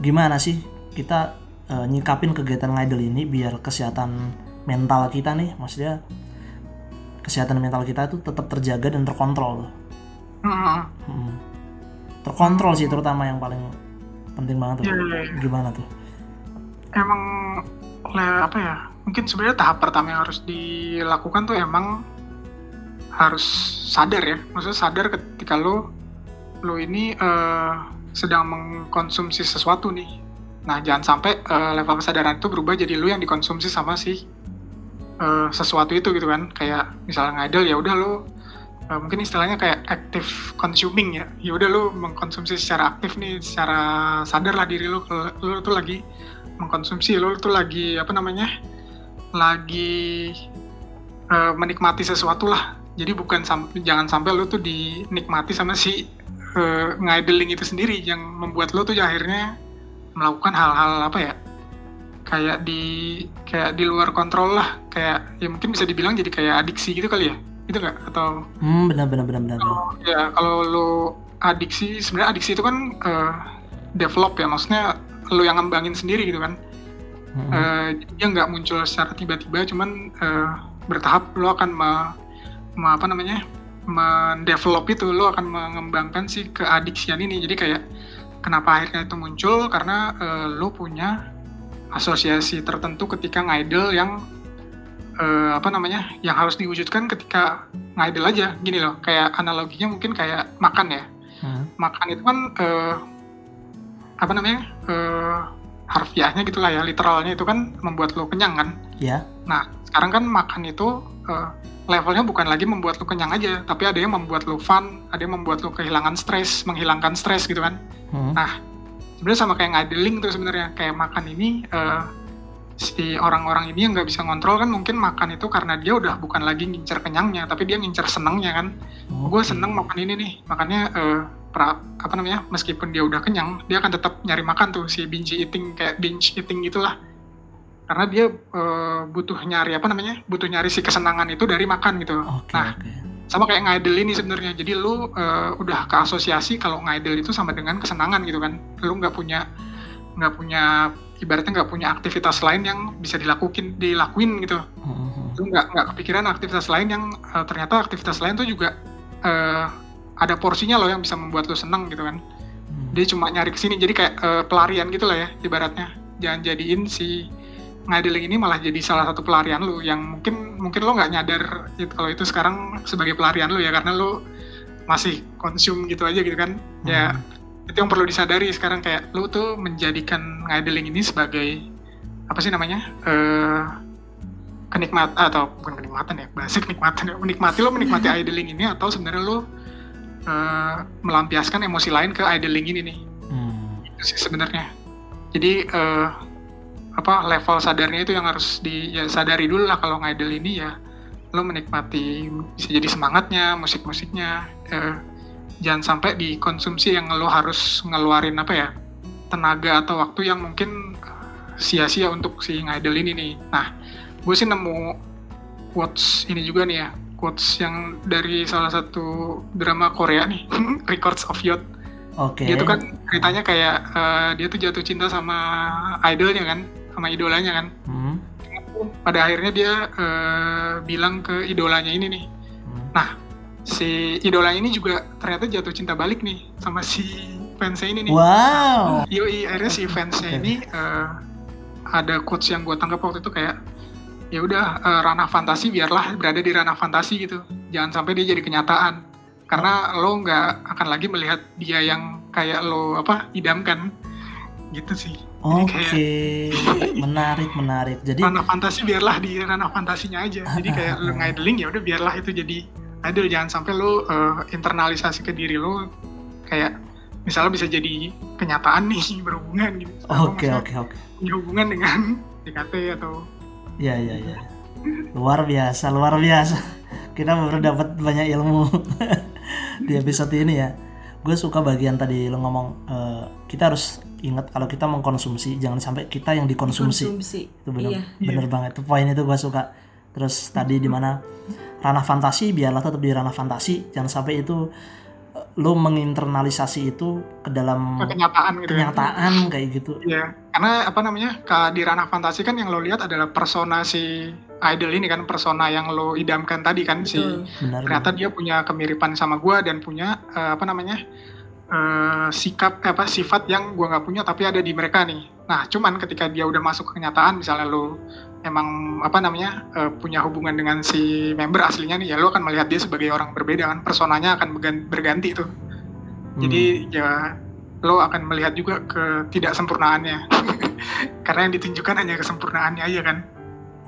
gimana sih kita eh, nyikapin kegiatan ngidol ini biar kesehatan mental kita nih, maksudnya kesehatan mental kita itu tetap terjaga dan terkontrol. Hmm. Hmm. Terkontrol sih terutama yang paling penting banget tuh. Iya, iya, iya. Gimana tuh? emang apa ya mungkin sebenarnya tahap pertama yang harus dilakukan tuh emang harus sadar ya. Maksudnya sadar ketika lo lo ini eh, sedang mengkonsumsi sesuatu nih. Nah jangan sampai eh, level kesadaran itu berubah jadi lo yang dikonsumsi sama si eh, sesuatu itu gitu kan. Kayak misalnya ngidol ya udah lo eh, mungkin istilahnya kayak active consuming ya. Ya udah lo mengkonsumsi secara aktif nih secara sadar lah diri lo lo tuh lagi mengkonsumsi lo tuh lagi apa namanya lagi eh, menikmati sesuatu lah. Jadi bukan sam- jangan sampai lo tuh dinikmati sama si eh, ngidling itu sendiri. Yang membuat lo tuh akhirnya melakukan hal-hal apa ya? Kayak di kayak di luar kontrol lah. Kayak ya mungkin bisa dibilang jadi kayak adiksi gitu kali ya? Itu nggak? Atau Hmm, benar benar benar benar. benar. ya kalau lo adiksi sebenarnya adiksi itu kan eh, develop ya. Maksudnya lo yang ngembangin sendiri gitu kan Hmm. Eh, dia nggak muncul secara tiba-tiba cuman eh, bertahap lo akan me, me- apa namanya mendevelop itu lo akan mengembangkan si keadiksian ini jadi kayak kenapa akhirnya itu muncul karena eh, lo punya asosiasi tertentu ketika ngidol yang eh, apa namanya yang harus diwujudkan ketika ngidol aja gini loh kayak analoginya mungkin kayak makan ya Hmm. makan itu kan eh, apa namanya eh, harfiahnya gitulah ya literalnya itu kan membuat lo kenyang kan Ya. nah sekarang kan makan itu eh, levelnya bukan lagi membuat lo kenyang aja tapi ada yang membuat lo fun ada yang membuat lo kehilangan stres menghilangkan stres gitu kan Hmm. sebenarnya sama kayak ngidling tuh sebenarnya kayak makan ini eh, si orang-orang ini yang nggak bisa ngontrol kan mungkin makan itu karena dia udah bukan lagi ngincer kenyangnya tapi dia ngincer senengnya kan gue Oke. seneng makan ini nih makanya eh, pra- apa namanya meskipun dia udah kenyang dia akan tetap nyari makan tuh si binge eating kayak binge eating gitulah. Karena dia eh, butuh nyari apa namanya butuh nyari si kesenangan itu dari makan gitu. Oke, nah oke. sama kayak ngidol ini sebenarnya. Jadi lu eh, udah keasosiasi kalau ngidol itu sama dengan kesenangan gitu kan. Lu nggak punya nggak punya ibaratnya nggak punya aktivitas lain yang bisa dilakuin dilakuin gitu. Hmm, hmm. lu nggak nggak kepikiran aktivitas lain yang eh, ternyata aktivitas lain tuh juga eh, ada porsinya loh yang bisa membuat lu seneng gitu kan Hmm. dia cuma nyari ke sini jadi kayak eh, pelarian gitu lah ya ibaratnya jangan jadiin si ngidling ini malah jadi salah satu pelarian lu yang mungkin mungkin lo nggak nyadar itu kalau itu sekarang sebagai pelarian lu ya karena lu masih konsum gitu aja gitu kan ya Hmm. itu yang perlu disadari sekarang kayak lu tuh menjadikan ngidling ini sebagai apa sih namanya eh kenikmat atau bukan kenikmatan ya bahasa kenikmatan ya menikmati lo menikmati [LAUGHS] idling ini atau sebenarnya lo eh, melampiaskan emosi lain ke idling ini nih. Hmm. itu sih sebenarnya. Jadi eh, apa level sadarnya itu yang harus di ya sadari dulu lah kalau ngidol ini ya. Lo menikmati bisa jadi semangatnya musik-musiknya eh, jangan sampai dikonsumsi yang lo harus ngeluarin apa ya tenaga atau waktu yang mungkin sia-sia untuk si ngidol ini nih. Nah gue sih nemu quotes ini juga nih ya quotes yang dari salah satu drama Korea nih [LAUGHS] Records of Youth Oke. dia tuh kan ceritanya kayak eh, dia tuh jatuh cinta sama idolnya kan sama idolanya kan Hmm. pada akhirnya dia eh, bilang ke idolanya ini nih Hmm. si idolanya ini juga ternyata jatuh cinta balik nih sama si fansnya ini nih Wow. Yoi, akhirnya si fansnya Oke. ini eh, ada quotes yang gue tangkap waktu itu kayak ya udah eh, ranah fantasi biarlah berada di ranah fantasi gitu. Jangan sampai dia jadi kenyataan. Karena lo nggak akan lagi melihat dia yang kayak lo apa idamkan. Gitu sih. Oke. kayak [LAUGHS] Menarik, menarik. Jadi ranah fantasi biarlah di ranah fantasinya aja. Jadi [LAUGHS] kayak lo ngidling ya udah biarlah itu jadi idol jangan sampai lo eh, internalisasi ke diri lo kayak misalnya bisa jadi kenyataan nih [LAUGHS] berhubungan gitu. Oke, oke, oke. punya hubungan dengan DKT atau Iya iya iya. Luar biasa, luar biasa. Kita baru dapat banyak ilmu [LAUGHS] di episode ini ya. Gue suka bagian tadi lo ngomong eh, kita harus ingat kalau kita mengkonsumsi jangan sampai kita yang dikonsumsi. Konsumsi. Itu bener Iya. bener banget. Itu poin itu gue suka. Terus tadi di mana ranah fantasi biarlah tetap di ranah fantasi. Jangan sampai itu lo menginternalisasi itu ke dalam ke kenyataan gitu ya. kenyataan kayak gitu. Iya, karena apa namanya di ranah fantasi kan yang lo lihat adalah persona si idol ini kan persona yang lo idamkan tadi kan si. Benar. ternyata dia punya kemiripan sama gua dan punya eh, apa namanya eh, sikap eh, apa sifat yang gua nggak punya tapi ada di mereka nih. Nah, cuman ketika dia udah masuk ke kenyataan, misalnya lo emang apa namanya eh, punya hubungan dengan si member aslinya nih, ya lo akan melihat dia sebagai orang berbeda kan, personanya akan bergan- berganti tuh. Jadi ya lo akan melihat juga ketidaksempurnaannya. [LAUGHS] Karena yang ditunjukkan hanya kesempurnaannya aja kan.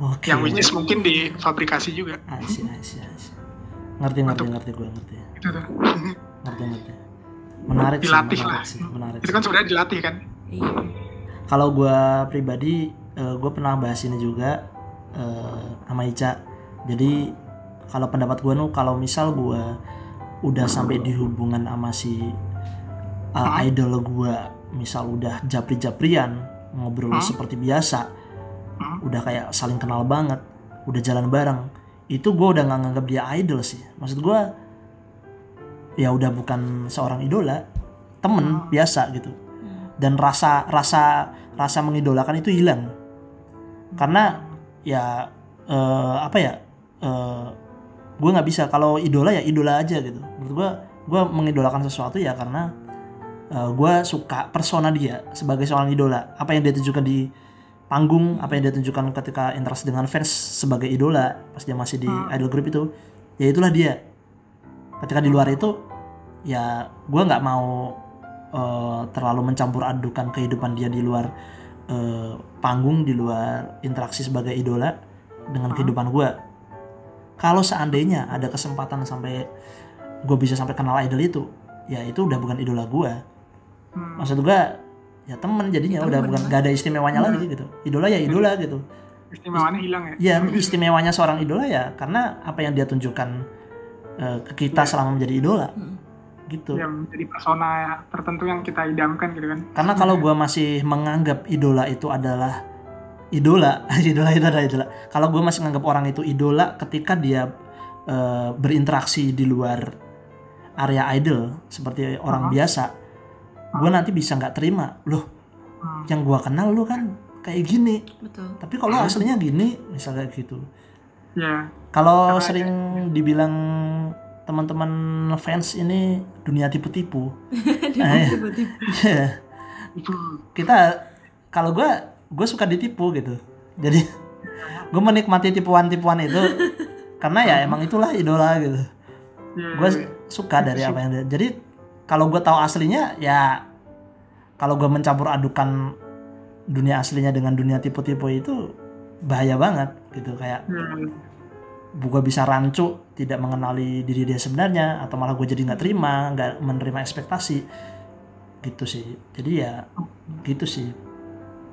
Oke. Yang which is mungkin difabrikasi juga. I see, I see, I see. Ngerti, ngerti, Untuk- ngerti gue ngerti. Itu tuh. Ngerti, ngerti. Menarik sih, Dilatih menarik lah. sih, menarik. Itu sih. kan sebenarnya dilatih kan. Iya. Kalau gue pribadi, gue pernah bahas ini juga eh, sama Ica. Jadi kalau pendapat gue nu, kalau misal gue udah sampai di hubungan sama si uh, idol gue, misal udah japri-japrian, ngobrol seperti biasa, udah kayak saling kenal banget, udah jalan bareng, itu gue udah nggak nganggap dia idol sih. Maksud gue, ya udah bukan seorang idola, temen biasa gitu. Dan rasa rasa rasa mengidolakan itu hilang, karena ya eh, apa ya, gue nggak bisa kalau idola ya idola aja gitu. Menurut gue, gue mengidolakan sesuatu ya karena gue suka persona dia sebagai seorang idola. Apa yang dia tunjukkan di panggung, apa yang dia tunjukkan ketika interaksi dengan fans sebagai idola pas dia masih di Hmm. idol group itu, ya itulah dia. Ketika di luar itu, ya gue nggak mau eh, terlalu mencampur adukan kehidupan dia di luar eh, panggung, di luar interaksi sebagai idola dengan Hmm. kehidupan gue. Kalau seandainya ada kesempatan sampai gue bisa sampai kenal idol itu, ya itu udah bukan idola gue. Hmm. Maksud gue ya temen jadinya Ya, udah temen bukan gak ada istimewanya Hmm. lagi gitu. Idola ya idola gitu. Istimewaannya hilang ya. Ya [LAUGHS] istimewanya seorang idola ya karena apa yang dia tunjukkan eh, ke kita Ya. selama menjadi idola Hmm. Gitu. Yang menjadi persona tertentu yang kita idamkan gitu kan. Karena kalau gue masih menganggap idola itu adalah idola, [LAUGHS] idola itu adalah idola. Kalau gue masih menganggap orang itu idola ketika dia eh, berinteraksi di luar area idol seperti orang Uh-huh. biasa, gue nanti bisa nggak terima. Loh, Hmm. yang gue kenal lu kan kayak gini. Betul. Tapi kalau aslinya gini, misalnya gitu. Ya, Kalau Karena sering dibilang teman-teman fans ini dunia tipu-tipu. [LAUGHS] Iya. Tiba-tiba. [LAUGHS] Iya. itu kita kalau gue gue suka ditipu gitu jadi [LAUGHS] gue menikmati tipuan-tipuan itu karena ya emang itulah idola gitu ya, gue suka dari apa yang dia jadi kalau gue tahu aslinya ya kalau gue mencampur adukan dunia aslinya dengan dunia tipu-tipu itu bahaya banget gitu kayak ya, gue bisa rancu tidak mengenali diri dia sebenarnya atau malah gue jadi nggak terima nggak menerima ekspektasi. Gitu sih. Jadi ya gitu sih.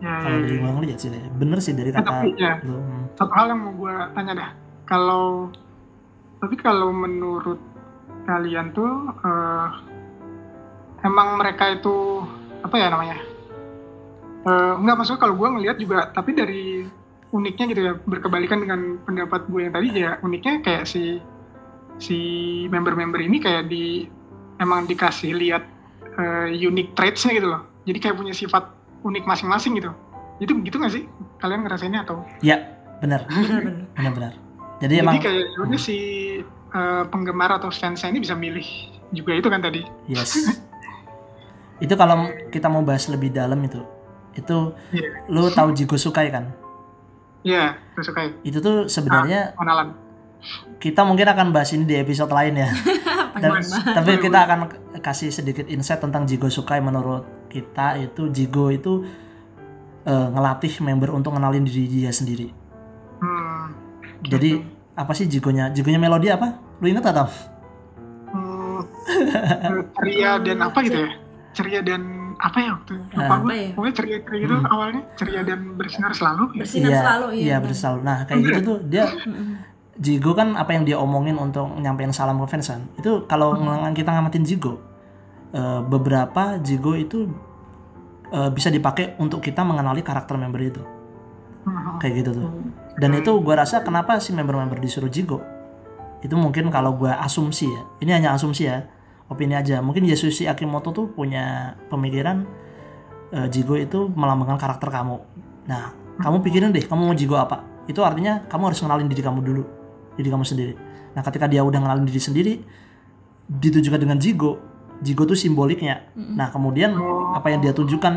Ya, kalau ya, dari ya. gue ngeliat sih bener sih dari kata tapi ya lu. Hmm. satu hal yang mau gue tanya dah. Kalau tapi kalau menurut kalian tuh eh, emang mereka itu apa ya namanya? Eh enggak maksudnya kalau gue ngelihat juga tapi dari uniknya gitu ya berkebalikan dengan pendapat gue yang tadi ya uniknya kayak si si member-member ini kayak di emang dikasih lihat eh, unique traits-nya gitu loh. Jadi kayak punya sifat unik masing-masing gitu. Itu begitu nggak sih kalian ngerasainnya atau? Ya bener [LAUGHS] Benar-benar. bener bener jadi Jadi emang kayak ya udah si eh, penggemar atau fansnya ini bisa milih juga itu kan tadi. yes. Itu kalau kita mau bahas lebih dalam itu itu Iya. lu tahu Jigo Sukai kan Iya, ya. itu tuh sebenarnya Onalan. kita mungkin akan bahas ini di episode lain ya [LAUGHS] banget. tapi kita akan kasih sedikit insight tentang Jigo Sukai menurut kita itu Jigo itu eh, ngelatih member untuk ngenalin diri dia sendiri Hmm, jadi apa sih Jigonya Jigonya melodi apa lu inget atau hmm, ceria dan apa gitu ya? Ceria dan apa ya waktu itu? lupa Ah. gue Apa ya? pokoknya ceria ceria gitu Hmm. awalnya ceria dan bersinar selalu ya. Bersinar selalu iya. iya berselalu nah kayak gitu tuh dia. [LAUGHS] Jigo kan apa yang dia omongin untuk nyampein salam ke fans kan itu kalau ng- kita ngamatin Jigo eh, beberapa Jigo itu eh, bisa dipakai untuk kita mengenali karakter member itu Hmm. kayak gitu tuh dan itu gua rasa kenapa sih member-member disuruh Jigo itu mungkin kalau gua asumsi ya ini hanya asumsi ya opini aja. Mungkin Yasushi Akimoto tuh punya pemikiran eh, Jigo itu melambangkan karakter kamu. Nah kamu pikirin deh kamu mau Jigo apa? Itu artinya kamu harus kenalin diri kamu dulu diri kamu sendiri. Nah ketika dia udah kenalin diri sendiri ditujukan dengan Jigo Jigo tuh simboliknya. Nah kemudian apa yang dia tunjukkan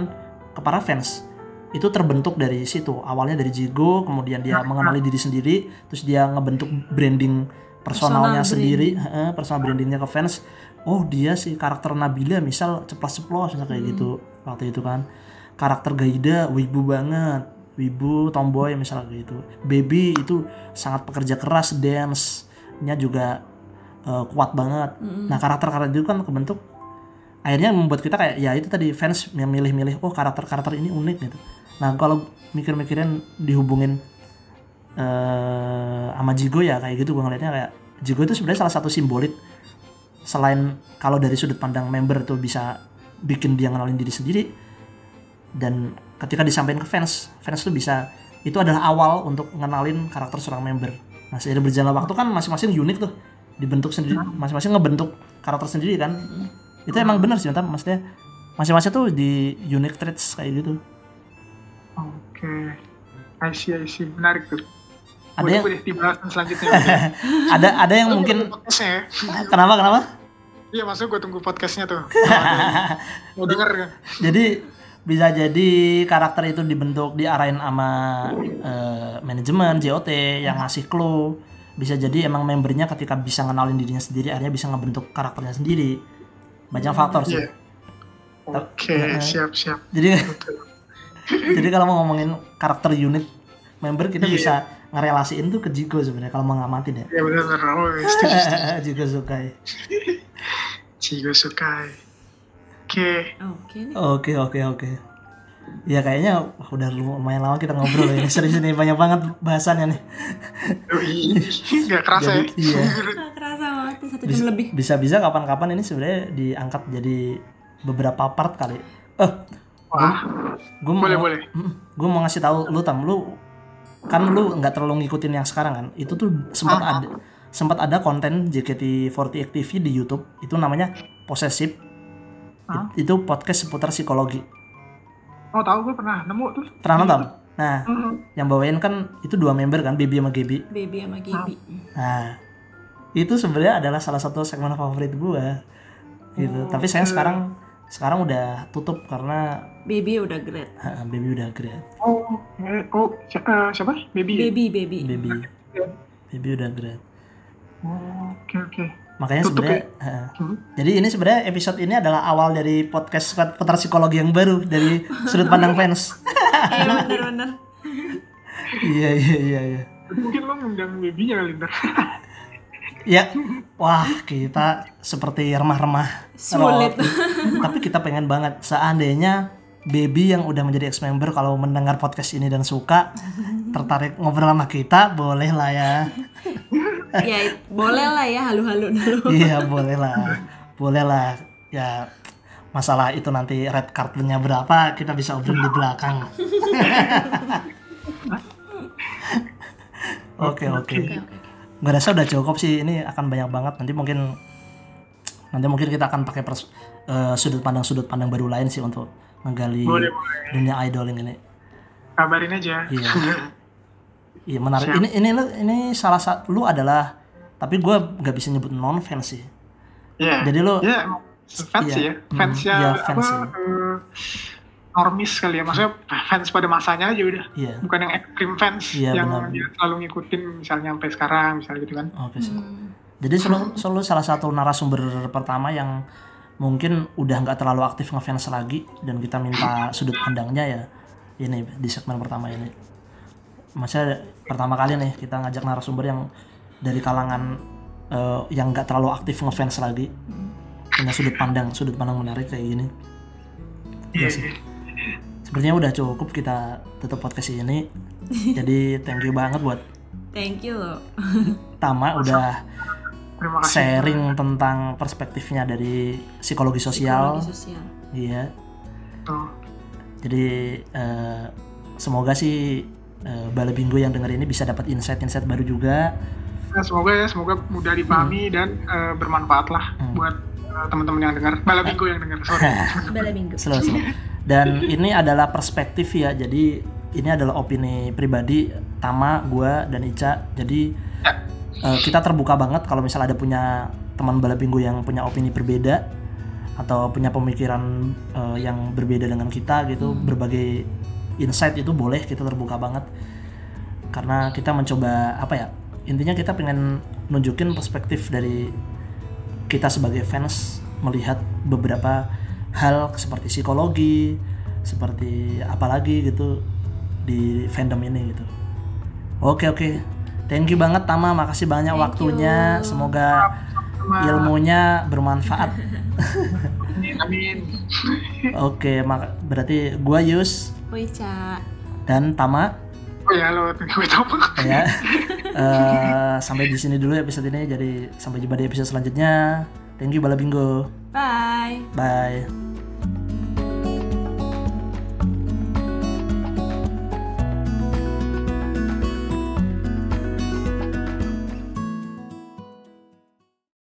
ke para fans itu terbentuk dari situ. Awalnya dari Jigo kemudian dia mengenali diri sendiri terus dia ngebentuk branding personalnya Personal sendiri heeh, personal brandingnya ke fans. Oh dia si karakter Nabila misal ceplos-ceplos misal kayak gitu. Waktu itu kan. Karakter Gaida wibu banget. Wibu tomboy misalnya kayak gitu. Baby itu sangat pekerja keras dance nya juga eh, kuat banget. Nah karakter-karakter itu kan kebentuk akhirnya membuat kita kayak ya itu tadi fans yang milih-milih oh karakter-karakter ini unik gitu. Nah kalau mikir-mikirin dihubungin eh sama Jigo ya kayak gitu gue ngeliatnya kayak Jigo itu sebenarnya salah satu simbolik selain kalau dari sudut pandang member tuh bisa bikin dia ngenalin diri sendiri dan ketika disampaikan ke fans fans tuh bisa itu adalah awal untuk ngenalin karakter seorang member. Nah seiring berjalan waktu kan masing-masing unik tuh dibentuk sendiri masing-masing ngebentuk karakter sendiri kan. Itu emang benar sih Tam. maksudnya masing-masing tuh di unique traits kayak gitu. Oke. I see I see. Menarik tuh ada yang tunggu deh di bahasan selanjutnya. [LAUGHS] Ada ada yang mungkin ya. [LAUGHS] kenapa kenapa? Iya maksudnya gue tunggu podcastnya tuh. [LAUGHS] Mau denger kan. Jadi bisa jadi karakter itu dibentuk diarahin sama eh, manajemen JOT yang ngasih clue. Bisa jadi emang membernya ketika bisa ngenalin dirinya sendiri akhirnya bisa ngebentuk karakternya sendiri. Banyak faktor sih. Iya. oke Eh, siap siap. jadi jadi kalau mau ngomongin karakter unit member kita Iya. bisa ngerelasiin tuh ke Jigo sebenarnya kalau mau ngamatin ya ya benar benar oh. Jigo Sukai Jigo Sukai oke Oke nih. Oke oke oke. Ya kayaknya wah, udah lumayan lama kita ngobrol ya. Ini serius nih banyak banget bahasannya nih. Oh, ini nggak kerasa Jadi, ya iya. Nggak kerasa banget nih, satu jam Bisa, lebih. bisa-bisa kapan-kapan ini sebenarnya diangkat jadi beberapa part kali. Eh, wah gue mau boleh boleh gue mau ngasih tahu lu tam lu kan lu nggak terlalu ngikutin yang sekarang kan. Itu tuh sempat Ah. ada sempat ada konten JKT48 TV di YouTube itu namanya Possessive. Ah. It- itu podcast seputar psikologi. oh tahu gue pernah nemu tuh Pernah nonton? Nah, Mhm. yang bawain kan itu dua member kan, Baby sama Gaby. Baby sama Gaby. Nah, itu sebenarnya adalah salah satu segmen favorit gua. Gitu. Oh, Tapi saya sekarang sekarang udah tutup karena Baby udah great. [LAUGHS] ha, Baby udah grade. oh eh, oh si- eh, siapa baby ya? Baby, baby. Baby Baby udah grade. oh, oke oke Makanya Tutup sebenarnya ha. Hmm. Jadi ini sebenarnya episode ini adalah awal dari podcast putar psikologi yang baru dari sudut pandang [LAUGHS] fans. Iya [LAUGHS] bener-bener. iya iya iya iya. mungkin lo ngundang babynya kali ntar Ya, wah kita seperti remah-remah Sulit. [LAUGHS] Tapi kita pengen banget seandainya baby yang udah menjadi ex member kalau mendengar podcast ini dan suka tertarik ngobrol sama kita boleh lah ya. [LAUGHS] ya boleh lah ya halu-halu dulu. [LAUGHS] iya boleh lah, boleh lah. Ya masalah itu nanti red cardnya berapa kita bisa obrol di belakang. Oke oke. Oke, oke. Gue rasa udah cukup sih ini akan banyak banget nanti mungkin nanti mungkin kita akan pakai pers- eh, sudut pandang sudut pandang baru lain sih untuk menggali Boleh, boleh. dunia idoling ini. kabarin aja Iya. [LAUGHS] Iya menarik. Ini ini lu ini salah satu lu adalah tapi gue nggak bisa nyebut non fans sih. Iya. Jadi Iya, emang fans Iya. sih ya. Hmm, Fansnya iya, apa? fans ya. eh, normis kali ya. Maksudnya fans pada masanya aja udah. Iya. Bukan yang ekstrim fans Iya, yang benar. dia selalu ngikutin misalnya sampai sekarang misalnya gitu kan. Sih. Hmm. Jadi selalu, selalu salah satu narasumber pertama yang mungkin udah nggak terlalu aktif ngefans lagi dan kita minta sudut pandangnya ya ini di segmen pertama ini. Maksudnya pertama kali nih kita ngajak narasumber yang dari kalangan eh, yang nggak terlalu aktif ngefans lagi punya sudut pandang sudut pandang menarik kayak gini. Iya sih. Sepertinya udah cukup kita tutup podcast ini. [LAUGHS] Jadi thank you banget buat Thank you loh. [LAUGHS] Tama udah Terima kasih. sharing tentang perspektifnya dari psikologi sosial. Psikologi sosial. Iya. Jadi eh, semoga sih eh, Bale Bingo yang denger ini bisa dapat insight-insight baru juga. Nah, semoga ya, semoga mudah dipahami dan eh, bermanfaat lah Hmm. buat teman-teman yang dengar, balabinggo yang dengar. Sorry. Bala minggu. Slow, slow. Dan ini adalah perspektif ya. Jadi ini adalah opini pribadi Tama, gua dan Ica. Jadi eh, kita terbuka banget kalau misalnya ada punya teman Bala Bingo yang punya opini berbeda atau punya pemikiran eh, yang berbeda dengan kita gitu, berbagai insight itu boleh kita terbuka banget. Karena kita mencoba apa ya? Intinya kita pengen nunjukin perspektif dari kita sebagai fans melihat beberapa hal seperti psikologi, seperti apalagi gitu di fandom ini gitu. Oke oke, thank you banget Tama, makasih banyak Thank waktunya. you. Semoga ilmunya bermanfaat. Amin. Oke, mak berarti gua Yus Oica. dan Tama Oh ya, lo gue tahu. ya. Eh, sampai di sini dulu episode ini. Jadi sampai jumpa di episode selanjutnya. Thank you Bala Bingo. Bye. Bye.